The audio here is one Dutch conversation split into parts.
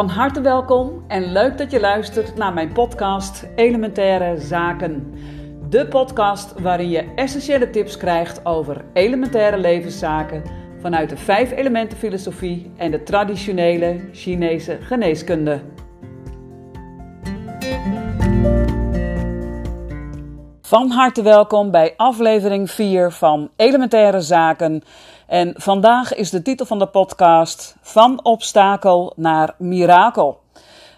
Van harte welkom en leuk dat je luistert naar mijn podcast Elementaire Zaken. De podcast waarin je essentiële tips krijgt over elementaire levenszaken vanuit de vijf elementen filosofie en de traditionele Chinese geneeskunde. Van harte welkom bij aflevering 4 van Elementaire Zaken. En vandaag is de titel van de podcast Van obstakel naar mirakel.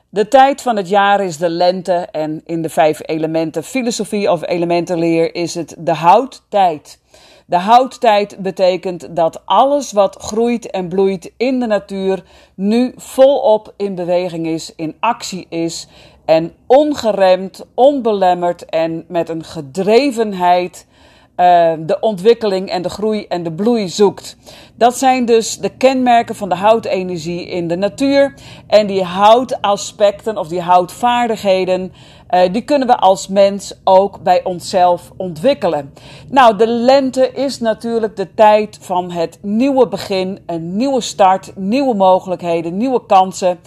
De tijd van het jaar is de lente en in de vijf elementen filosofie of elementenleer is het de houttijd. De houttijd betekent dat alles wat groeit en bloeit in de natuur nu volop in beweging is, in actie is en ongeremd, onbelemmerd en met een gedrevenheid uh, de ontwikkeling en de groei en de bloei zoekt. Dat zijn dus de kenmerken van de houtenergie in de natuur. En die houtaspecten of die houtvaardigheden, uh, die kunnen we als mens ook bij onszelf ontwikkelen. Nou, de lente is natuurlijk de tijd van het nieuwe begin, een nieuwe start, nieuwe mogelijkheden, nieuwe kansen.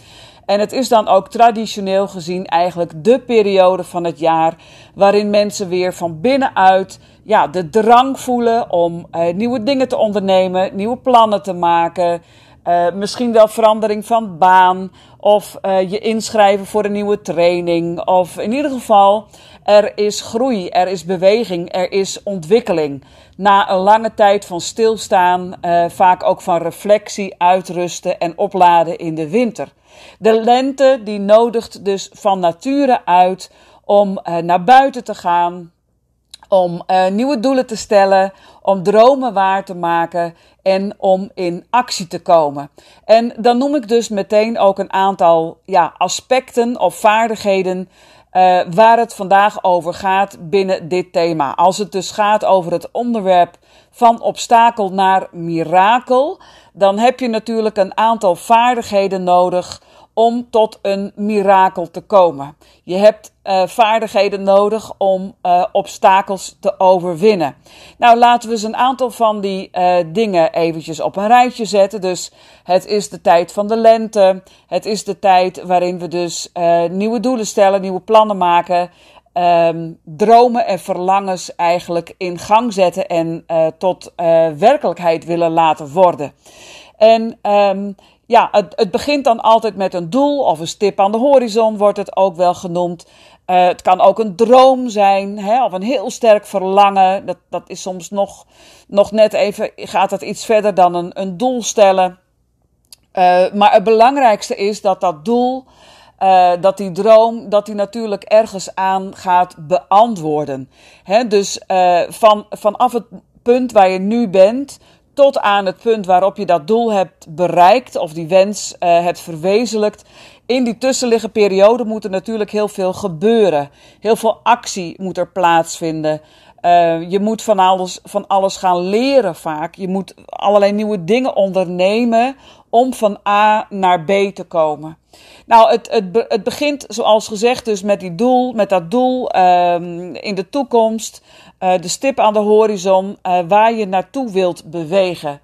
En het is dan ook traditioneel gezien eigenlijk de periode van het jaar waarin mensen weer van binnenuit ja, de drang voelen om uh, nieuwe dingen te ondernemen, nieuwe plannen te maken. Uh, misschien wel verandering van baan of uh, je inschrijven voor een nieuwe training. Of in ieder geval, er is groei, er is beweging, er is ontwikkeling. Na een lange tijd van stilstaan, vaak ook van reflectie, uitrusten en opladen in de winter. De lente die nodigt dus van nature uit om naar buiten te gaan, om uh, nieuwe doelen te stellen, om dromen waar te maken en om in actie te komen. En dan noem ik dus meteen ook een aantal ja, aspecten of vaardigheden uh, waar het vandaag over gaat binnen dit thema. Als het dus gaat over het onderwerp van obstakel naar mirakel, dan heb je natuurlijk een aantal vaardigheden nodig om tot een mirakel te komen. Je hebt uh, vaardigheden nodig om uh, obstakels te overwinnen. Nou, laten we eens een aantal van die uh, dingen eventjes op een rijtje zetten. Dus het is de tijd van de lente. Het is de tijd waarin we dus nieuwe doelen stellen, nieuwe plannen maken. Um, dromen en verlangens eigenlijk in gang zetten en tot werkelijkheid willen laten worden. En um, ja, het, het, begint dan altijd met een doel of een stip aan de horizon, wordt het ook wel genoemd. Uh, het kan ook een droom zijn, hè, of een heel sterk verlangen. Dat, dat is soms nog, nog net even, gaat het iets verder dan een, een doel stellen. Uh, maar het belangrijkste is dat dat doel, uh, dat die droom, dat die natuurlijk ergens aan gaat beantwoorden. Hè, dus van, vanaf het punt waar je nu bent, tot aan het punt waarop je dat doel hebt bereikt of die wens uh, hebt verwezenlijkt. In die tussenliggende periode moet er natuurlijk heel veel gebeuren. Heel veel actie moet er plaatsvinden. Uh, je moet van alles, van alles gaan leren vaak. Je moet allerlei nieuwe dingen ondernemen om van A naar B te komen. Nou, het, het, het begint zoals gezegd dus met die doel, met dat doel um, in de toekomst. Uh, de stip aan de horizon uh, waar je naartoe wilt bewegen.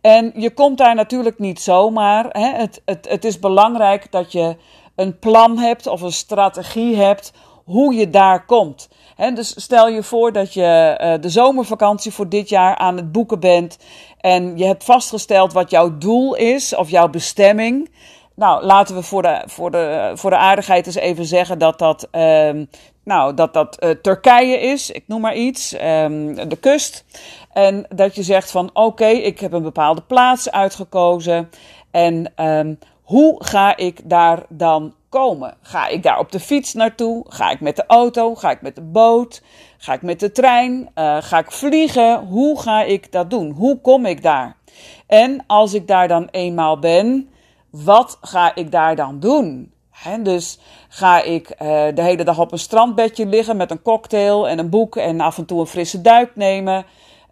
En je komt daar natuurlijk niet zomaar. Hè. Het, het, het is belangrijk dat je een plan hebt of een strategie hebt hoe je daar komt. Dus stel je voor dat je uh, de zomervakantie voor dit jaar aan het boeken bent en je hebt vastgesteld wat jouw doel is of jouw bestemming. Nou, laten we voor de, voor de, voor de aardigheid eens even zeggen dat dat, uh, nou, dat, dat uh, Turkije is, ik noem maar iets, um, de kust. En dat je zegt van oké, ik heb een bepaalde plaats uitgekozen. En um, hoe ga ik daar dan komen? Ga ik daar op de fiets naartoe? Ga ik met de auto? Ga ik met de boot? Ga ik met de trein? Uh, ga ik vliegen? Hoe ga ik dat doen? Hoe kom ik daar? En als ik daar dan eenmaal ben, wat ga ik daar dan doen? Dus ga ik uh, de hele dag op een strandbedje liggen met een cocktail en een boek en af en toe een frisse duik nemen.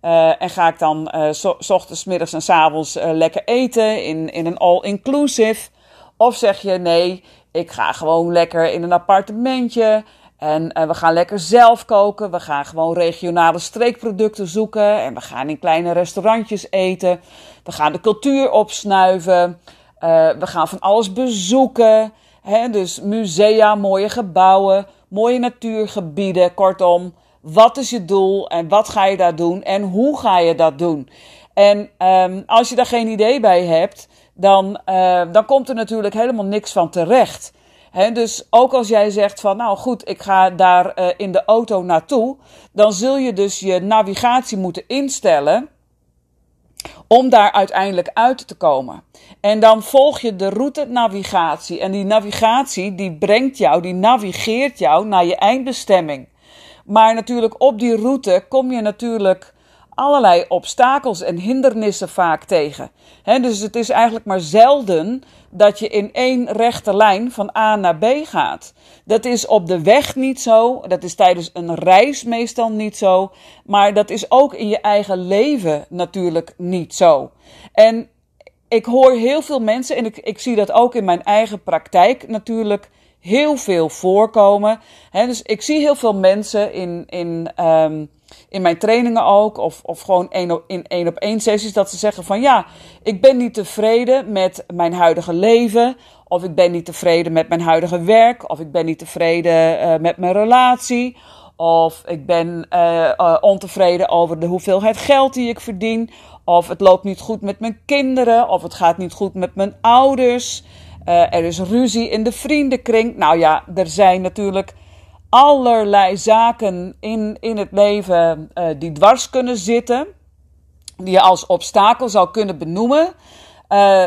Uh, en ga ik dan uh, ochtends, middags en s avonds lekker eten in, in een all-inclusive? Of zeg je nee, ik ga gewoon lekker in een appartementje en we gaan lekker zelf koken. We gaan gewoon regionale streekproducten zoeken en we gaan in kleine restaurantjes eten. We gaan de cultuur opsnuiven. We gaan van alles bezoeken. Hè? Dus musea, mooie gebouwen, mooie natuurgebieden. Kortom, wat is je doel en wat ga je daar doen en hoe ga je dat doen? En um, als je daar geen idee bij hebt, dan, uh, dan komt er natuurlijk helemaal niks van terecht. He, dus ook als jij zegt van, nou goed, ik ga daar uh, in de auto naartoe, dan zul je dus je navigatie moeten instellen om daar uiteindelijk uit te komen. En dan volg je de route navigatie. En die navigatie die brengt jou, die navigeert jou naar je eindbestemming. Maar natuurlijk op die route kom je natuurlijk allerlei obstakels en hindernissen vaak tegen. dus het is eigenlijk maar zelden dat je in één rechte lijn van A naar B gaat. Dat is op de weg niet zo, dat is tijdens een reis meestal niet zo, maar dat is ook in je eigen leven natuurlijk niet zo. En ik hoor heel veel mensen, en ik, zie dat ook in mijn eigen praktijk natuurlijk heel veel voorkomen. dus ik zie heel veel mensen in, in um, in mijn trainingen ook, of, of gewoon één in één op één sessies, dat ze zeggen van ja, ik ben niet tevreden met mijn huidige leven, of ik ben niet tevreden met mijn huidige werk, of ik ben niet tevreden uh, met mijn relatie, of ik ben uh, uh, ontevreden over de hoeveelheid geld die ik verdien, of het loopt niet goed met mijn kinderen, of het gaat niet goed met mijn ouders. er is ruzie in de vriendenkring. Nou ja, er zijn natuurlijk allerlei zaken in, in het leven uh, die dwars kunnen zitten, die je als obstakel zou kunnen benoemen. Uh,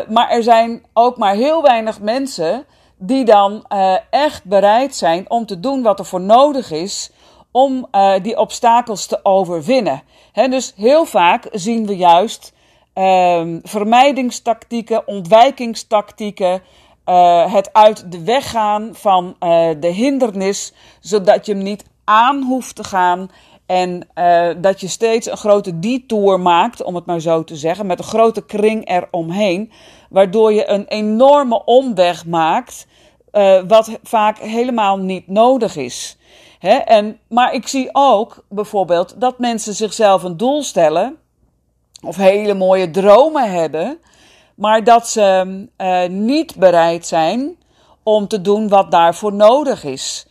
maar er zijn ook maar heel weinig mensen die dan uh, echt bereid zijn om te doen wat er voor nodig is om die obstakels te overwinnen. Dus heel vaak zien we juist ehm, vermijdingstactieken, ontwijkingstactieken, uh, het uit de weg gaan van uh, de hindernis, zodat je hem niet aan hoeft te gaan. En uh, dat je steeds een grote detour maakt, om het maar zo te zeggen, met een grote kring eromheen. Waardoor je een enorme omweg maakt, wat vaak helemaal niet nodig is. Hè? En, maar ik zie ook bijvoorbeeld dat mensen zichzelf een doel stellen, of hele mooie dromen hebben maar dat ze uh, niet bereid zijn om te doen wat daarvoor nodig is.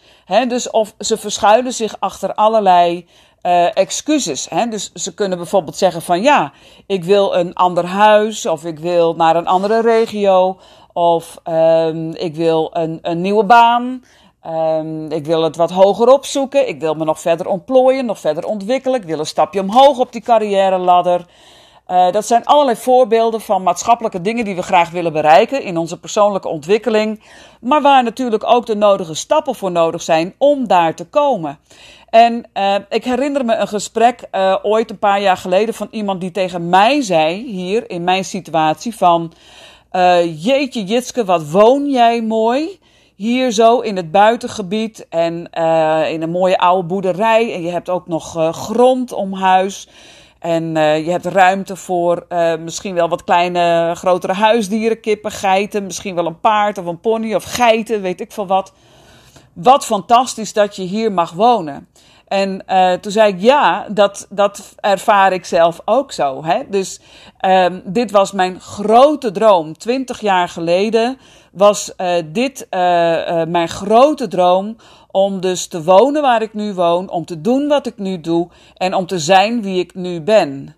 Dus of ze verschuilen zich achter allerlei uh, excuses. Dus ze kunnen bijvoorbeeld zeggen van ja, ik wil een ander huis of ik wil naar een andere regio of um, ik wil een, een nieuwe baan. Um, ik wil het wat hoger opzoeken. Ik wil me nog verder ontplooien, nog verder ontwikkelen. Ik wil een stapje omhoog op die carrière ladder. Uh, dat zijn allerlei voorbeelden van maatschappelijke dingen die we graag willen bereiken in onze persoonlijke ontwikkeling. Maar waar natuurlijk ook de nodige stappen voor nodig zijn om daar te komen. En uh, ik herinner me een gesprek uh, ooit een paar jaar geleden van iemand die tegen mij zei, hier in mijn situatie, van jeetje Jitske, wat woon jij mooi hier zo in het buitengebied en in een mooie oude boerderij. En je hebt ook nog grond om huis. En uh, je hebt ruimte voor uh, misschien wel wat kleine, grotere huisdieren, kippen, geiten. Misschien wel een paard of een pony of geiten, weet ik veel wat. Wat fantastisch dat je hier mag wonen. En uh, toen zei ik ja, dat, dat ervaar ik zelf ook zo. Hè? Dus um, dit was mijn grote droom. Twintig jaar geleden was dit mijn grote droom om dus te wonen waar ik nu woon, om te doen wat ik nu doe en om te zijn wie ik nu ben.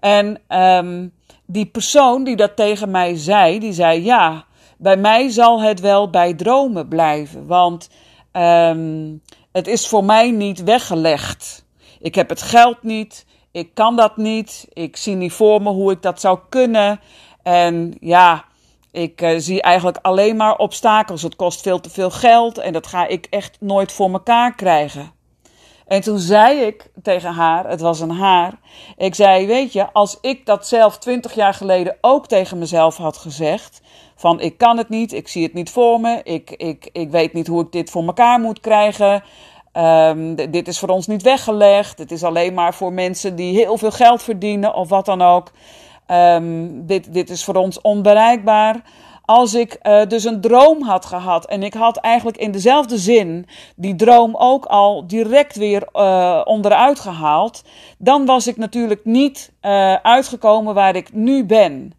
En um, die persoon die dat tegen mij zei, die zei ja, bij mij zal het wel bij dromen blijven, want um, het is voor mij niet weggelegd. Ik heb het geld niet, ik kan dat niet, ik zie niet voor me hoe ik dat zou kunnen. En ja, ik uh, zie eigenlijk alleen maar obstakels. Het kost veel te veel geld en dat ga ik echt nooit voor mekaar krijgen. En toen zei ik tegen haar, het was een haar, ik zei, weet je, als ik dat zelf twintig jaar geleden ook tegen mezelf had gezegd, van ik kan het niet, ik zie het niet voor me, ik, ik, ik weet niet hoe ik dit voor mekaar moet krijgen, um, dit is voor ons niet weggelegd, het is alleen maar voor mensen die heel veel geld verdienen of wat dan ook. Um, dit, dit is voor ons onbereikbaar. Als ik uh, dus een droom had gehad en ik had eigenlijk in dezelfde zin die droom ook al direct weer uh, onderuit gehaald, dan was ik natuurlijk niet uh, uitgekomen waar ik nu ben.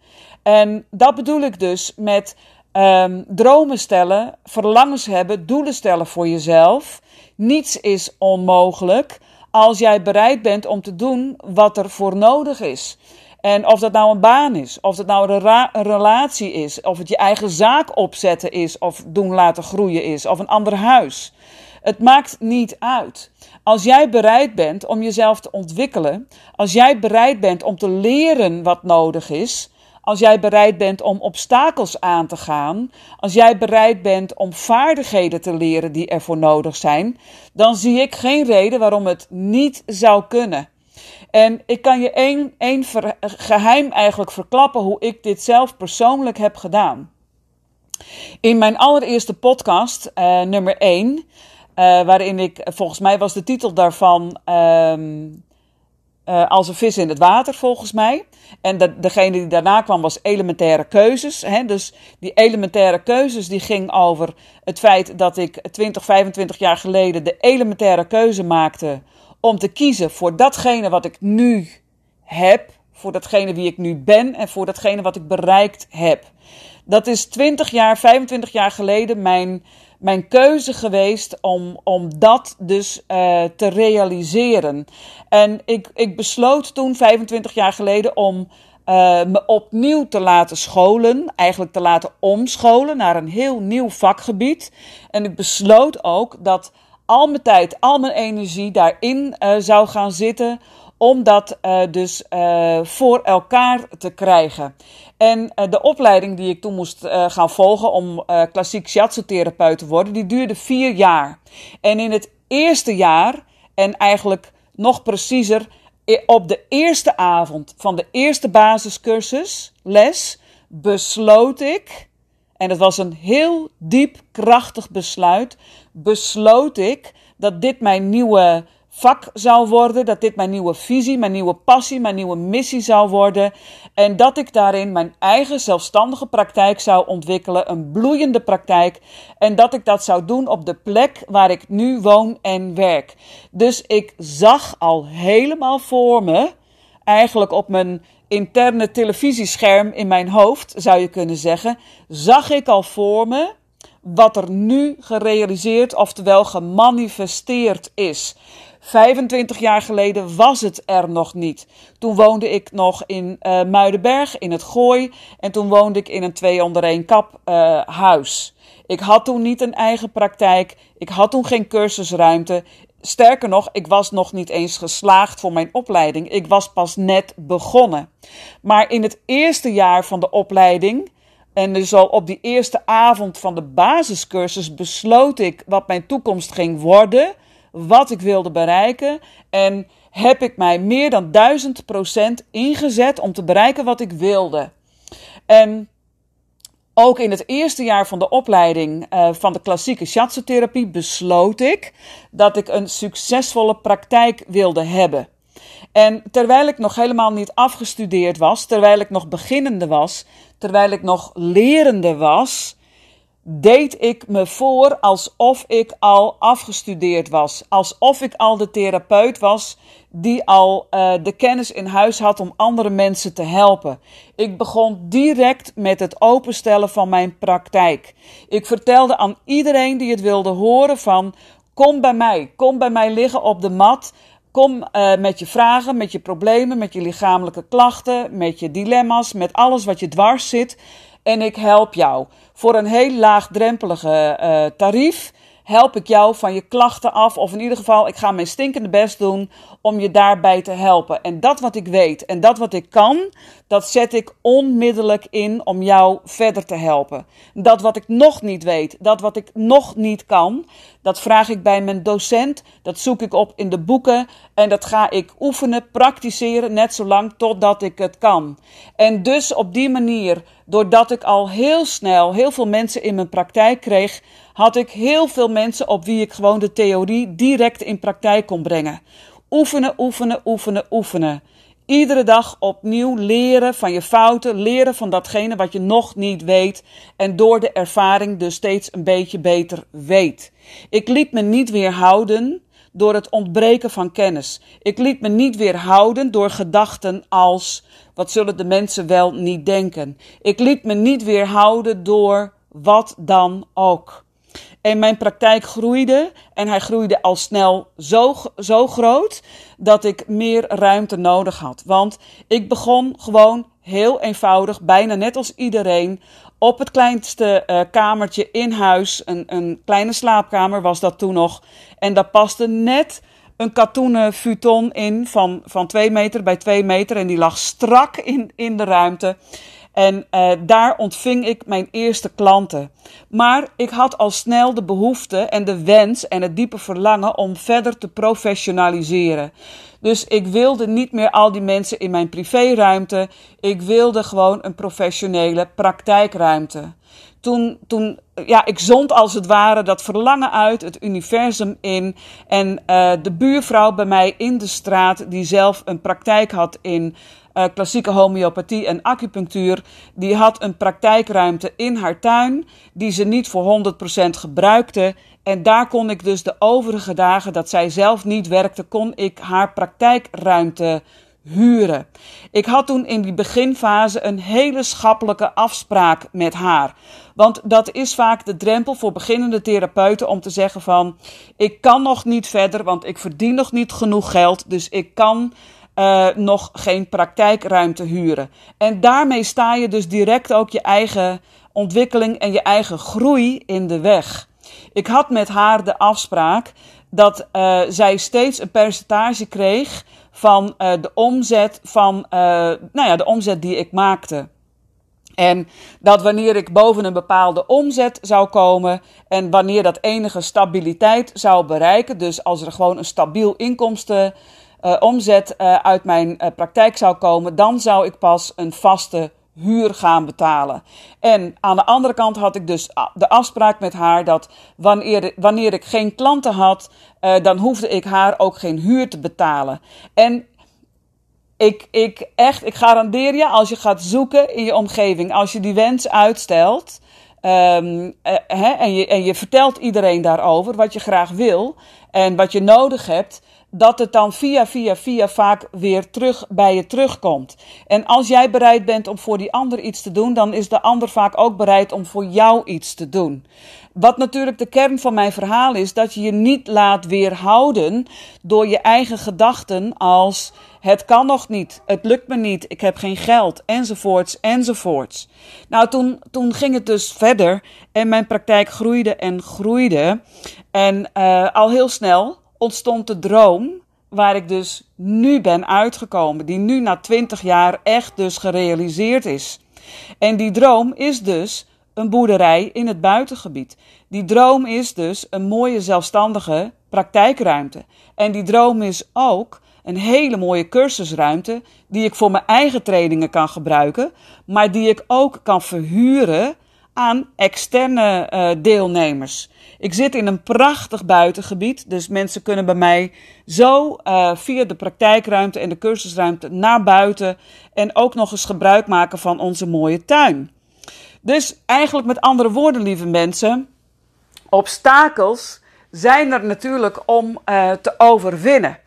En dat bedoel ik dus met um, dromen stellen, verlangens hebben, doelen stellen voor jezelf. Niets is onmogelijk als jij bereid bent om te doen wat er voor nodig is. En of dat nou een baan is, of dat nou een, relatie is, of het je eigen zaak opzetten is, of doen laten groeien is, of een ander huis. Het maakt niet uit. Als jij bereid bent om jezelf te ontwikkelen, als jij bereid bent om te leren wat nodig is, als jij bereid bent om obstakels aan te gaan, als jij bereid bent om vaardigheden te leren die ervoor nodig zijn, dan zie ik geen reden waarom het niet zou kunnen. En ik kan je één, één geheim eigenlijk verklappen hoe ik dit zelf persoonlijk heb gedaan. In mijn allereerste podcast, uh, nummer 1, uh, eh, waarin ik, volgens mij was de titel daarvan uh, Als een vis in het water, volgens mij. En de, degene die daarna kwam was elementaire keuzes. Hè? Dus die elementaire keuzes die ging over het feit dat ik 20, 25 jaar geleden de elementaire keuze maakte om te kiezen voor datgene wat ik nu heb, voor datgene wie ik nu ben en voor datgene wat ik bereikt heb. Dat is 20 jaar, 25 jaar geleden mijn, mijn keuze geweest om, om dat dus uh, te realiseren. En ik, ik besloot toen, 25 jaar geleden, om uh, me opnieuw te laten scholen, eigenlijk te laten omscholen naar een heel nieuw vakgebied. En ik besloot ook dat al mijn tijd, al mijn energie daarin uh, zou gaan zitten om dat uh, dus uh, voor elkaar te krijgen. En de opleiding die ik toen moest gaan volgen om klassiek shiatsu-therapeut te worden, die duurde vier jaar. En in het eerste jaar, en eigenlijk nog preciezer, op de eerste avond van de eerste basiscursus, les, besloot ik en het was een heel diep, krachtig besluit, besloot ik dat dit mijn nieuwe vak zou worden, dat dit mijn nieuwe visie, mijn nieuwe passie, mijn nieuwe missie zou worden. En dat ik daarin mijn eigen zelfstandige praktijk zou ontwikkelen, een bloeiende praktijk. En dat ik dat zou doen op de plek waar ik nu woon en werk. Dus ik zag al helemaal voor me, eigenlijk op mijn interne televisiescherm in mijn hoofd, zou je kunnen zeggen, zag ik al voor me wat er nu gerealiseerd, oftewel gemanifesteerd is. 25 jaar geleden was het er nog niet. Toen woonde ik nog in uh, Muidenberg, in het Gooi. En toen woonde ik in een twee onder één kap uh, huis. Ik had toen niet een eigen praktijk. Ik had toen geen cursusruimte. Sterker nog, ik was nog niet eens geslaagd voor mijn opleiding. Ik was pas net begonnen. Maar in het eerste jaar van de opleiding, en dus al op die eerste avond van de basiscursus, besloot ik wat mijn toekomst ging worden, wat ik wilde bereiken. En heb ik mij meer dan duizend procent ingezet om te bereiken wat ik wilde. En ook in het eerste jaar van de opleiding uh, van de klassieke shiatsu-therapie besloot ik dat ik een succesvolle praktijk wilde hebben. En terwijl ik nog helemaal niet afgestudeerd was, terwijl ik nog beginnende was, terwijl ik nog lerende was, deed ik me voor alsof ik al afgestudeerd was. Alsof ik al de therapeut was die al uh, de kennis in huis had om andere mensen te helpen. Ik begon direct met het openstellen van mijn praktijk. Ik vertelde aan iedereen die het wilde horen van kom bij mij, kom bij mij liggen op de mat. Kom uh, met je vragen, met je problemen, met je lichamelijke klachten, met je dilemma's, met alles wat je dwars zit. En ik help jou voor een heel laagdrempelige uh, tarief help ik jou van je klachten af. Of in ieder geval, ik ga mijn stinkende best doen om je daarbij te helpen. En dat wat ik weet en dat wat ik kan, dat zet ik onmiddellijk in om jou verder te helpen. Dat wat ik nog niet weet, dat wat ik nog niet kan, dat vraag ik bij mijn docent. Dat zoek ik op in de boeken. En dat ga ik oefenen, praktiseren, net zolang totdat ik het kan. En dus op die manier, doordat ik al heel snel heel veel mensen in mijn praktijk kreeg had ik heel veel mensen op wie ik gewoon de theorie direct in praktijk kon brengen. Oefenen, oefenen, oefenen, oefenen. Iedere dag opnieuw leren van je fouten, leren van datgene wat je nog niet weet en door de ervaring dus steeds een beetje beter weet. Ik liet me niet weerhouden door het ontbreken van kennis. Ik liet me niet weerhouden door gedachten als: wat zullen de mensen wel niet denken? Ik liet me niet weerhouden door wat dan ook. En mijn praktijk groeide en hij groeide al snel zo, zo groot dat ik meer ruimte nodig had. Want ik begon gewoon heel eenvoudig, bijna net als iedereen, op het kleinste uh, kamertje in huis. Een, een kleine slaapkamer was dat toen nog. En daar paste net een katoenen futon in van, van 2 meter bij 2 meter. En die lag strak in, in de ruimte. En uh, daar ontving ik mijn eerste klanten. Maar ik had al snel de behoefte en de wens en het diepe verlangen om verder te professionaliseren. Dus ik wilde niet meer al die mensen in mijn privéruimte. Ik wilde gewoon een professionele praktijkruimte. Toen, toen ja, ik zond als het ware dat verlangen uit, het universum in. En uh, de buurvrouw bij mij in de straat, die zelf een praktijk had in uh, klassieke homeopathie en acupunctuur, die had een praktijkruimte in haar tuin die ze niet voor 100% gebruikte. En daar kon ik dus de overige dagen dat zij zelf niet werkte, kon ik haar praktijkruimte huren. Ik had toen in die beginfase een hele schappelijke afspraak met haar. Want dat is vaak de drempel voor beginnende therapeuten om te zeggen van ik kan nog niet verder, want ik verdien nog niet genoeg geld, dus ik kan uh, nog geen praktijkruimte huren. En daarmee sta je dus direct ook je eigen ontwikkeling en je eigen groei in de weg. Ik had met haar de afspraak dat uh, zij steeds een percentage kreeg van uh, de omzet van, nou ja, de omzet die ik maakte. En dat wanneer ik boven een bepaalde omzet zou komen en wanneer dat enige stabiliteit zou bereiken, dus als er gewoon een stabiel inkomsten uh, omzet uh, uit mijn uh, praktijk zou komen, dan zou ik pas een vaste huur gaan betalen. En aan de andere kant had ik dus de afspraak met haar dat wanneer, wanneer ik geen klanten had, dan hoefde ik haar ook geen huur te betalen. En ik, ik echt, ik garandeer je, als je gaat zoeken in je omgeving, als je die wens uitstelt. Um, hè, en, je, en je vertelt iedereen daarover wat je graag wil en wat je nodig hebt, dat het dan via, via, via vaak weer terug bij je terugkomt. En als jij bereid bent om voor die ander iets te doen, dan is de ander vaak ook bereid om voor jou iets te doen. Wat natuurlijk de kern van mijn verhaal is, dat je je niet laat weerhouden door je eigen gedachten als het kan nog niet, het lukt me niet, ik heb geen geld, enzovoorts, enzovoorts. Nou, toen, toen ging het dus verder en mijn praktijk groeide en groeide. En uh, al heel snel ontstond de droom waar ik dus nu ben uitgekomen, die nu na twintig jaar echt dus gerealiseerd is. En die droom is dus een boerderij in het buitengebied. Die droom is dus een mooie zelfstandige praktijkruimte. En die droom is ook een hele mooie cursusruimte die ik voor mijn eigen trainingen kan gebruiken, maar die ik ook kan verhuren aan externe uh, deelnemers. Ik zit in een prachtig buitengebied, dus mensen kunnen bij mij zo uh, via de praktijkruimte en de cursusruimte naar buiten en ook nog eens gebruik maken van onze mooie tuin. Dus eigenlijk met andere woorden, lieve mensen, obstakels zijn er natuurlijk om uh, te overwinnen.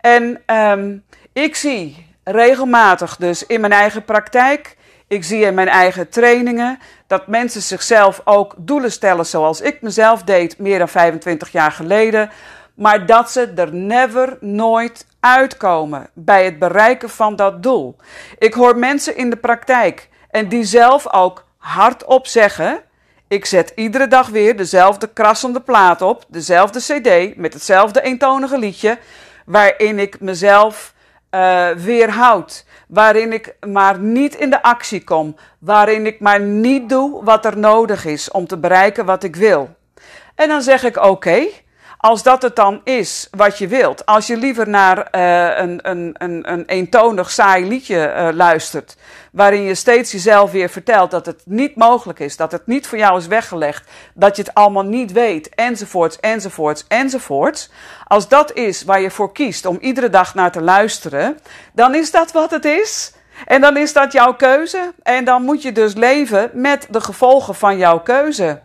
En um, ik zie regelmatig dus in mijn eigen praktijk ik zie in mijn eigen trainingen dat mensen zichzelf ook doelen stellen zoals ik mezelf deed meer dan 25 jaar geleden. Maar dat ze er never, nooit uitkomen bij het bereiken van dat doel. Ik hoor mensen in de praktijk en die zelf ook hardop zeggen: Ik zet iedere dag weer dezelfde krassende plaat op, dezelfde CD met hetzelfde eentonige liedje, waarin ik mezelf uh, weerhoud waarin ik maar niet in de actie kom, waarin ik maar niet doe wat er nodig is om te bereiken wat ik wil. En dan zeg ik: Oké, als dat het dan is wat je wilt, als je liever naar uh, een, een, een, een eentonig saai liedje uh, luistert, waarin je steeds jezelf weer vertelt dat het niet mogelijk is, dat het niet voor jou is weggelegd, dat je het allemaal niet weet, enzovoorts, enzovoorts, enzovoorts. Als dat is waar je voor kiest om iedere dag naar te luisteren, dan is dat wat het is. En dan is dat jouw keuze. En dan moet je dus leven met de gevolgen van jouw keuze.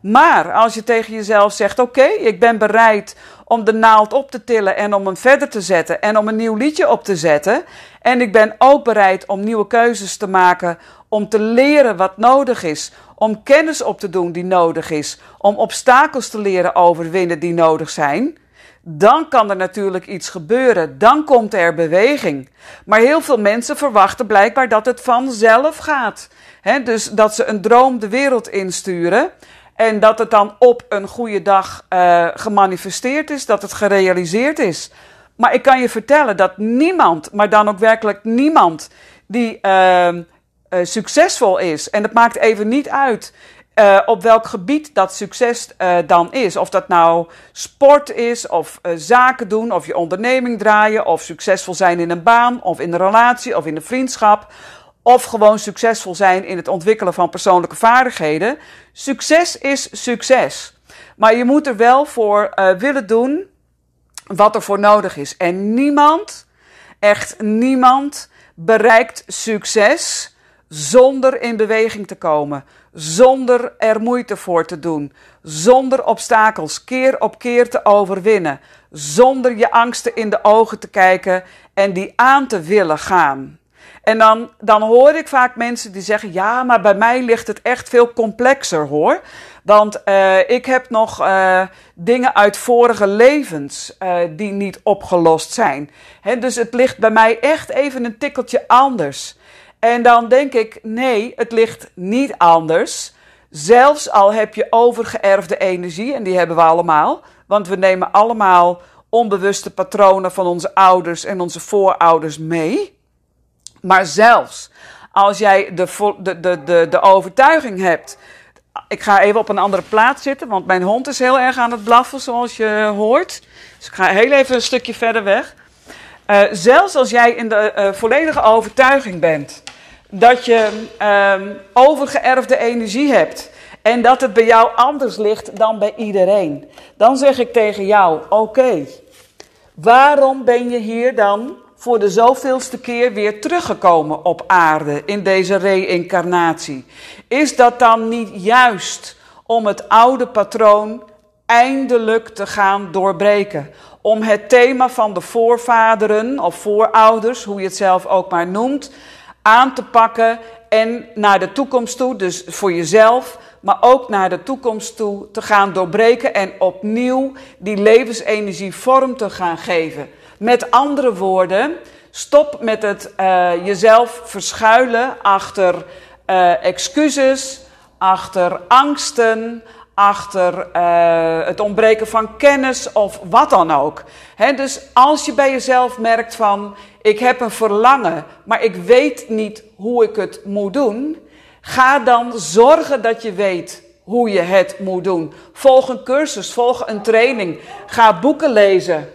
Maar als je tegen jezelf zegt: Oké, ik ben bereid om de naald op te tillen en om hem verder te zetten en om een nieuw liedje op te zetten. En ik ben ook bereid om nieuwe keuzes te maken, om te leren wat nodig is, om kennis op te doen die nodig is, om obstakels te leren overwinnen die nodig zijn. Dan kan er natuurlijk iets gebeuren. Dan komt er beweging. Maar heel veel mensen verwachten blijkbaar dat het vanzelf gaat. dus dat ze een droom de wereld insturen. En dat het dan op een goede dag uh, gemanifesteerd is, dat het gerealiseerd is. Maar ik kan je vertellen dat niemand, maar dan ook werkelijk niemand, die uh, uh, succesvol is, en het maakt even niet uit uh, op welk gebied dat succes dan is. Of dat nou sport is, of zaken doen, of je onderneming draaien, of succesvol zijn in een baan, of in een relatie, of in een vriendschap of gewoon succesvol zijn in het ontwikkelen van persoonlijke vaardigheden. Succes is succes. Maar je moet er wel voor uh, willen doen wat er voor nodig is. En niemand, echt niemand, bereikt succes zonder in beweging te komen, zonder er moeite voor te doen, zonder obstakels keer op keer te overwinnen, zonder je angsten in de ogen te kijken en die aan te willen gaan. En dan, dan hoor ik vaak mensen die zeggen: Ja, maar bij mij ligt het echt veel complexer hoor. Want uh, ik heb nog uh, dingen uit vorige levens uh, die niet opgelost zijn. Dus het ligt bij mij echt even een tikkeltje anders. En dan denk ik: nee, het ligt niet anders. Zelfs al heb je overgeërfde energie, en die hebben we allemaal. Want we nemen allemaal onbewuste patronen van onze ouders en onze voorouders mee. Maar zelfs als jij de, de, de, de, overtuiging hebt. Ik ga even op een andere plaats zitten, want mijn hond is heel erg aan het blaffen, zoals je hoort. Dus ik ga heel even een stukje verder weg. Uh, zelfs als jij in de uh, volledige overtuiging bent dat je um, overgeërfde energie hebt en dat het bij jou anders ligt dan bij iedereen, dan zeg ik tegen jou: oké, waarom ben je hier dan voor de zoveelste keer weer teruggekomen op aarde in deze reïncarnatie? Is dat dan niet juist om het oude patroon eindelijk te gaan doorbreken? Om het thema van de voorvaderen of voorouders, hoe je het zelf ook maar noemt, aan te pakken en naar de toekomst toe, dus voor jezelf, maar ook naar de toekomst toe te gaan doorbreken en opnieuw die levensenergie vorm te gaan geven. Met andere woorden, stop met het uh, jezelf verschuilen achter uh, excuses, achter angsten, achter uh, het ontbreken van kennis of wat dan ook. Dus als je bij jezelf merkt van ik heb een verlangen, maar ik weet niet hoe ik het moet doen, ga dan zorgen dat je weet hoe je het moet doen. Volg een cursus, volg een training, ga boeken lezen.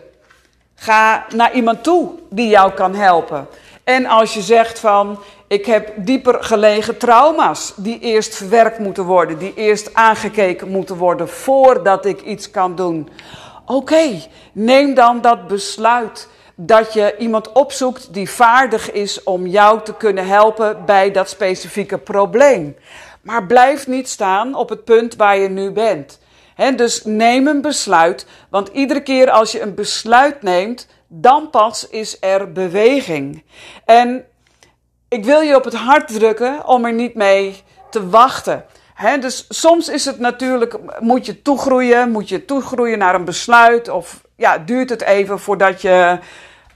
Ga naar iemand toe die jou kan helpen. En als je zegt van ik heb dieper gelegen trauma's die eerst verwerkt moeten worden, die eerst aangekeken moeten worden voordat ik iets kan doen. Oké, neem dan dat besluit dat je iemand opzoekt die vaardig is om jou te kunnen helpen bij dat specifieke probleem. Maar blijf niet staan op het punt waar je nu bent dus neem een besluit, want iedere keer als je een besluit neemt, dan pas is er beweging. En ik wil je op het hart drukken om er niet mee te wachten. dus soms is het natuurlijk, moet je toegroeien, moet je toegroeien naar een besluit, of ja, duurt het even voordat je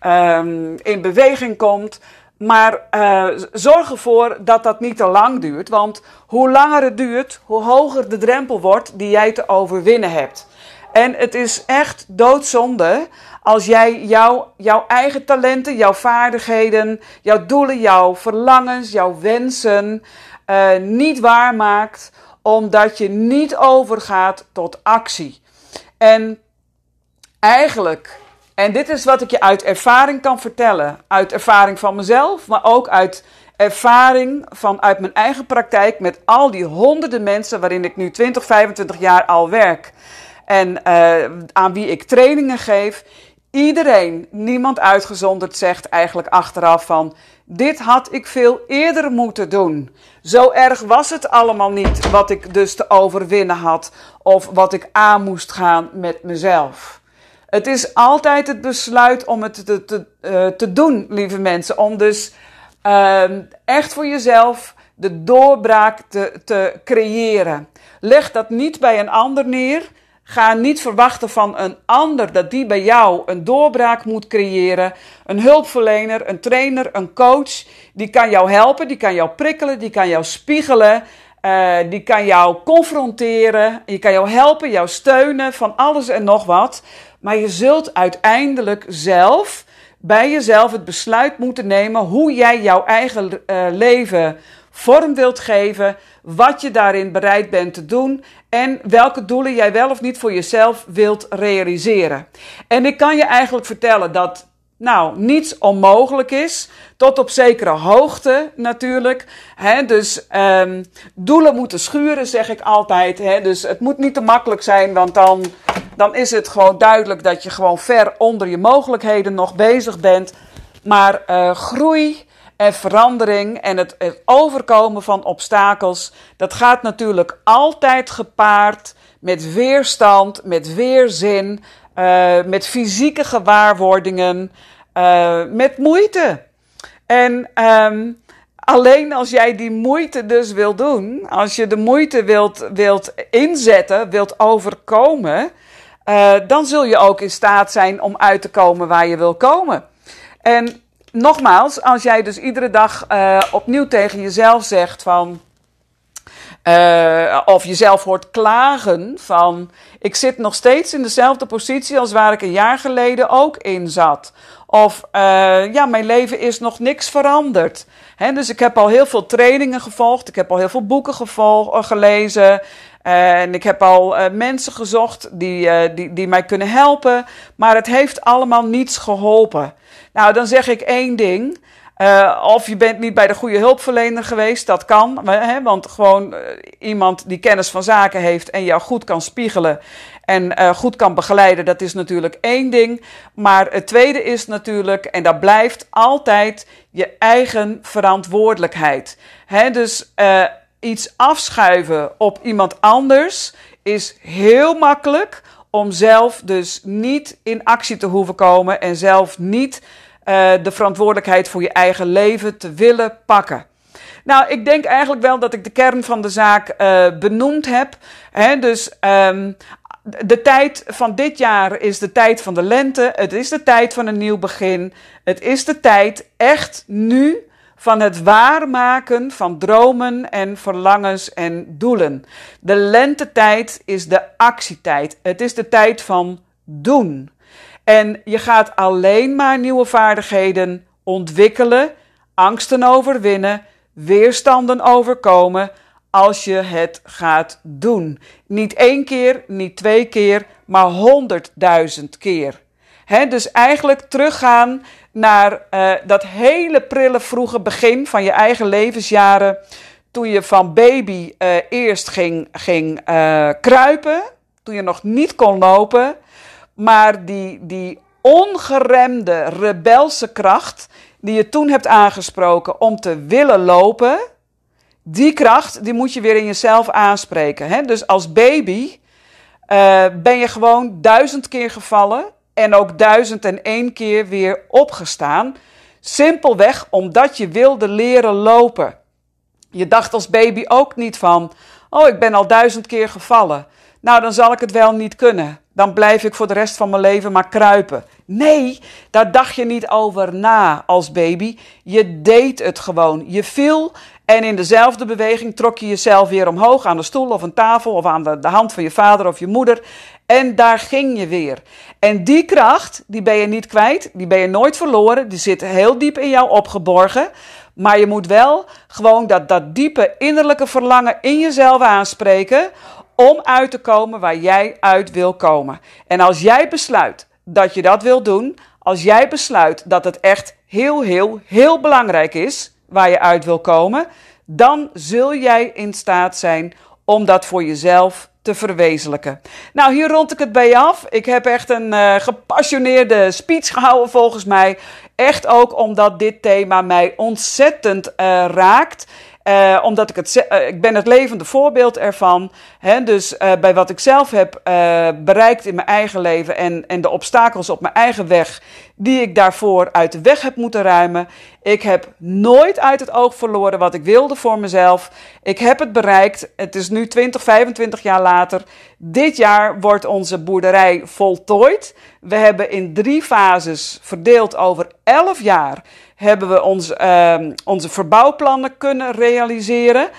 um, in beweging komt. Maar uh, zorg ervoor dat dat niet te lang duurt. Want hoe langer het duurt, hoe hoger de drempel wordt die jij te overwinnen hebt. En het is echt doodzonde als jij jouw, jouw eigen talenten, jouw vaardigheden, jouw doelen, jouw verlangens, jouw wensen uh, niet waarmaakt, omdat je niet overgaat tot actie. En eigenlijk en dit is wat ik je uit ervaring kan vertellen. Uit ervaring van mezelf, maar ook uit ervaring vanuit mijn eigen praktijk met al die honderden mensen waarin ik nu 20, 25 jaar al werk. En uh, aan wie ik trainingen geef. Iedereen, niemand uitgezonderd, zegt eigenlijk achteraf van dit had ik veel eerder moeten doen. Zo erg was het allemaal niet wat ik dus te overwinnen had of wat ik aan moest gaan met mezelf. Het is altijd het besluit om het te, te, uh, te doen, lieve mensen. Om dus uh, echt voor jezelf de doorbraak te, te creëren. Leg dat niet bij een ander neer. Ga niet verwachten van een ander dat die bij jou een doorbraak moet creëren. Een hulpverlener, een trainer, een coach. Die kan jou helpen, die kan jou prikkelen, die kan jou spiegelen. Uh, die kan jou confronteren. Die kan jou helpen, jou steunen van alles en nog wat. Maar je zult uiteindelijk zelf bij jezelf het besluit moeten nemen hoe jij jouw eigen uh, leven vorm wilt geven, wat je daarin bereid bent te doen en welke doelen jij wel of niet voor jezelf wilt realiseren. En ik kan je eigenlijk vertellen dat nou, niets onmogelijk is, tot op zekere hoogte natuurlijk. Dus um, doelen moeten schuren, zeg ik altijd. Dus het moet niet te makkelijk zijn, want dan, dan is het gewoon duidelijk dat je gewoon ver onder je mogelijkheden nog bezig bent. Maar uh, groei en verandering en het, het overkomen van obstakels, dat gaat natuurlijk altijd gepaard met weerstand, met weerzin, uh, met fysieke gewaarwordingen, uh, met moeite. En um, alleen als jij die moeite dus wil doen, als je de moeite wilt, wilt inzetten, wilt overkomen, uh, dan zul je ook in staat zijn om uit te komen waar je wil komen. En nogmaals, als jij dus iedere dag opnieuw tegen jezelf zegt van. Uh, of jezelf hoort klagen van. Ik zit nog steeds in dezelfde positie als waar ik een jaar geleden ook in zat. Of uh, ja, mijn leven is nog niks veranderd. Dus ik heb al heel veel trainingen gevolgd. Ik heb al heel veel boeken gevolg, gelezen. En ik heb al mensen gezocht die, die, die mij kunnen helpen. Maar het heeft allemaal niets geholpen. Nou, dan zeg ik één ding. Uh, of je bent niet bij de goede hulpverlener geweest, dat kan. Hè, want gewoon uh, iemand die kennis van zaken heeft en jou goed kan spiegelen en uh, goed kan begeleiden, dat is natuurlijk één ding. Maar het tweede is natuurlijk, en dat blijft altijd, je eigen verantwoordelijkheid. Hè, dus iets afschuiven op iemand anders is heel makkelijk om zelf dus niet in actie te hoeven komen en zelf niet uh, de verantwoordelijkheid voor je eigen leven te willen pakken. Nou, ik denk eigenlijk wel dat ik de kern van de zaak uh, benoemd heb. Hè, dus um, de tijd van dit jaar is de tijd van de lente. Het is de tijd van een nieuw begin. Het is de tijd echt nu van het waarmaken van dromen en verlangens en doelen. De lentetijd is de actietijd. Het is de tijd van doen. En je gaat alleen maar nieuwe vaardigheden ontwikkelen, angsten overwinnen, weerstanden overkomen als je het gaat doen. Niet één keer, niet twee keer, maar honderdduizend keer. Dus eigenlijk teruggaan naar uh, dat hele prille vroege begin van je eigen levensjaren. Toen je van baby uh, eerst ging, ging uh, kruipen, toen je nog niet kon lopen. Maar die, die ongeremde rebelse kracht die je toen hebt aangesproken om te willen lopen, die kracht die moet je weer in jezelf aanspreken. Hè? Dus als baby uh, ben je gewoon duizend keer gevallen en ook duizend en één keer weer opgestaan. Simpelweg omdat je wilde leren lopen. Je dacht als baby ook niet van, oh ik ben al duizend keer gevallen. Nou, dan zal ik het wel niet kunnen. Dan blijf ik voor de rest van mijn leven maar kruipen. Nee, daar dacht je niet over na als baby. Je deed het gewoon. Je viel en in dezelfde beweging trok je jezelf weer omhoog aan de stoel of een tafel of aan de, de hand van je vader of je moeder. En daar ging je weer. En die kracht, die ben je niet kwijt, die ben je nooit verloren, die zit heel diep in jou opgeborgen. Maar je moet wel gewoon dat, dat diepe innerlijke verlangen in jezelf aanspreken om uit te komen waar jij uit wil komen. En als jij besluit dat je dat wil doen, als jij besluit dat het echt heel, heel, heel belangrijk is waar je uit wil komen, dan zul jij in staat zijn om dat voor jezelf te verwezenlijken. Nou, hier rond ik het bij af. Ik heb echt een uh, gepassioneerde speech gehouden volgens mij. Echt ook omdat dit thema mij ontzettend uh, raakt. Uh, omdat ik het, uh, ik ben het levende voorbeeld ervan. Hè? Dus uh, bij wat ik zelf heb bereikt in mijn eigen leven en, en de obstakels op mijn eigen weg, die ik daarvoor uit de weg heb moeten ruimen. Ik heb nooit uit het oog verloren wat ik wilde voor mezelf. Ik heb het bereikt. Het is nu 20, 25 jaar later. Dit jaar wordt onze boerderij voltooid. We hebben in drie fases verdeeld over 11 jaar hebben we ons, uh, onze verbouwplannen kunnen realiseren.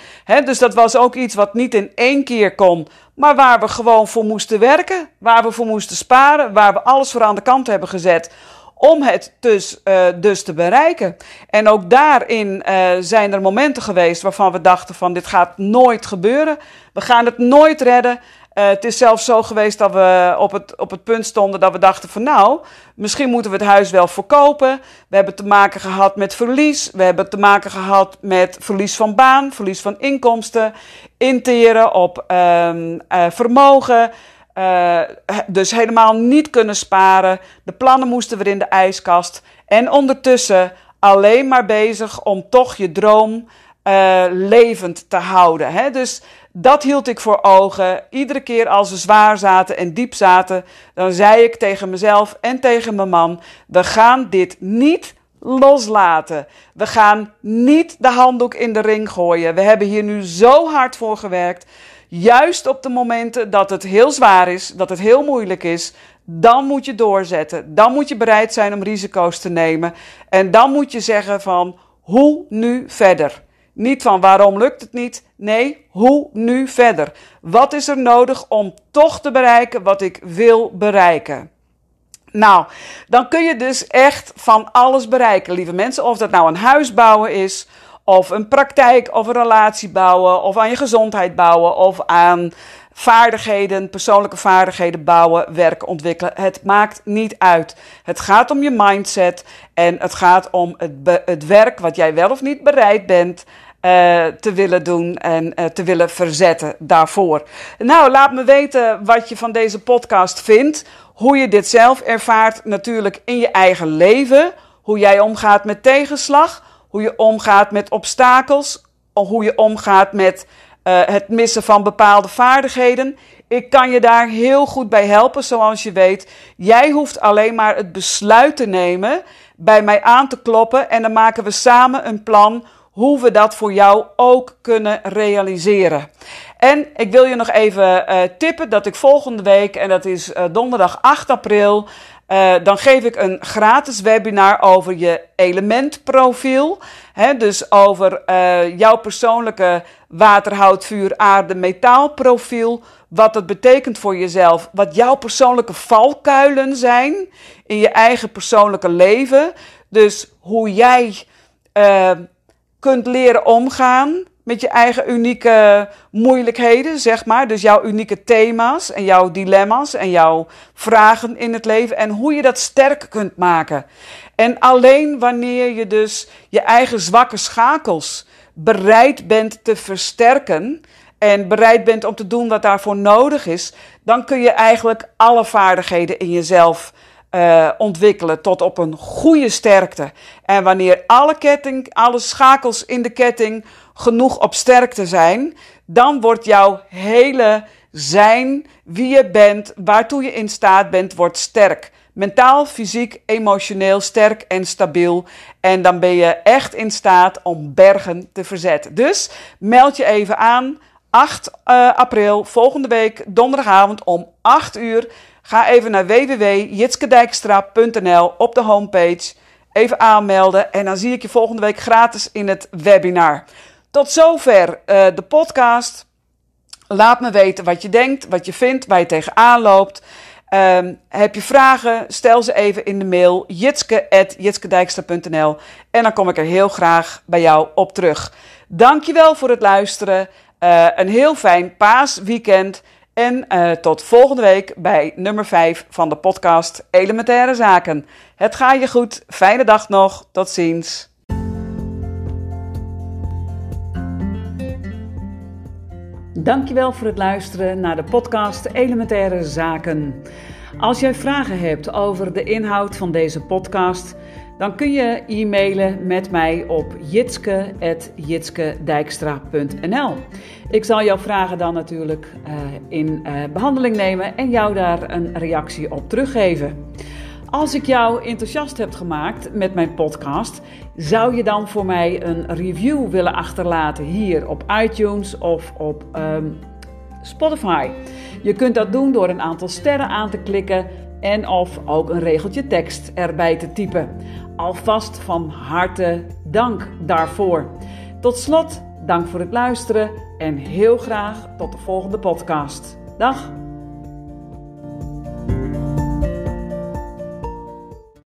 Dus dat was ook iets wat niet in één keer kon, maar waar we gewoon voor moesten werken, waar we voor moesten sparen, waar we alles voor aan de kant hebben gezet om het dus, uh, dus te bereiken. En ook daarin uh, zijn er momenten geweest waarvan we dachten van dit gaat nooit gebeuren. We gaan het nooit redden. Uh, het is zelfs zo geweest dat we op het, op het punt stonden dat we dachten van nou, misschien moeten we het huis wel verkopen. We hebben te maken gehad met verlies. We hebben te maken gehad met verlies van baan, verlies van inkomsten, interen op uh, uh, vermogen. Uh, dus helemaal niet kunnen sparen. De plannen moesten weer in de ijskast. En ondertussen alleen maar bezig om toch je droom uh, levend te houden. Hè? Dus dat hield ik voor ogen. Iedere keer als we zwaar zaten en diep zaten, dan zei ik tegen mezelf en tegen mijn man: we gaan dit niet loslaten. We gaan niet de handdoek in de ring gooien. We hebben hier nu zo hard voor gewerkt. Juist op de momenten dat het heel zwaar is, dat het heel moeilijk is, dan moet je doorzetten. Dan moet je bereid zijn om risico's te nemen. En dan moet je zeggen van hoe nu verder. Niet van waarom lukt het niet. Nee, hoe nu verder? Wat is er nodig om toch te bereiken wat ik wil bereiken? Nou, dan kun je dus echt van alles bereiken, lieve mensen. Of dat nou een huis bouwen is, of een praktijk of een relatie bouwen, of aan je gezondheid bouwen, of aan vaardigheden, persoonlijke vaardigheden bouwen, werk ontwikkelen. Het maakt niet uit. Het gaat om je mindset en het gaat om het, het werk wat jij wel of niet bereid bent uh, te willen doen en uh, te willen verzetten daarvoor. Nou, laat me weten wat je van deze podcast vindt. Hoe je dit zelf ervaart, natuurlijk in je eigen leven. Hoe jij omgaat met tegenslag. Hoe je omgaat met obstakels. Hoe je omgaat met uh, het missen van bepaalde vaardigheden. Ik kan je daar heel goed bij helpen, zoals je weet. Jij hoeft alleen maar het besluit te nemen, bij mij aan te kloppen en dan maken we samen een plan hoe we dat voor jou ook kunnen realiseren. En ik wil je nog even uh, tippen dat ik volgende week, en dat is uh, donderdag 8 april, uh, dan geef ik een gratis webinar over je elementprofiel. Hè, dus over jouw persoonlijke waterhout, vuur, aarde, metaalprofiel. Wat dat betekent voor jezelf. Wat jouw persoonlijke valkuilen zijn in je eigen persoonlijke leven. Dus hoe jij kunt leren omgaan met je eigen unieke moeilijkheden, zeg maar. Dus jouw unieke thema's en jouw dilemma's en jouw vragen in het leven en hoe je dat sterk kunt maken. En alleen wanneer je dus je eigen zwakke schakels bereid bent te versterken en bereid bent om te doen wat daarvoor nodig is, dan kun je eigenlijk alle vaardigheden in jezelf uh, ontwikkelen tot op een goede sterkte. En wanneer alle ketting, alle schakels in de ketting genoeg op sterkte zijn, dan wordt jouw hele zijn, wie je bent, waartoe je in staat bent, wordt sterk. Mentaal, fysiek, emotioneel sterk en stabiel. En dan ben je echt in staat om bergen te verzetten. Dus meld je even aan. 8 uh, eh, april, volgende week, donderdagavond om 8 uur. Ga even naar www.jitskedijkstra.nl op de homepage. Even aanmelden en dan zie ik je volgende week gratis in het webinar. Tot zover uh, de podcast. Laat me weten wat je denkt, wat je vindt, waar je tegenaan loopt. Um, heb je vragen? Stel ze even in de mail jitske.jitskedijkstra.nl en dan kom ik er heel graag bij jou op terug. Dankjewel voor het luisteren. Uh, een heel fijn paasweekend. En uh, tot volgende week bij nummer 5 van de podcast Elementaire Zaken. Het gaat je goed. Fijne dag nog. Tot ziens. Dankjewel voor het luisteren naar de podcast Elementaire Zaken. Als jij vragen hebt over de inhoud van deze podcast dan kun je e-mailen met mij op jitske.jitskedijkstra.nl. Ik zal jouw vragen dan natuurlijk uh, in uh, behandeling nemen en jou daar een reactie op teruggeven. Als ik jou enthousiast heb gemaakt met mijn podcast, zou je dan voor mij een review willen achterlaten hier op iTunes of op um, Spotify? Je kunt dat doen door een aantal sterren aan te klikken en of ook een regeltje tekst erbij te typen. Alvast van harte dank daarvoor. Tot slot, dank voor het luisteren en heel graag tot de volgende podcast. Dag!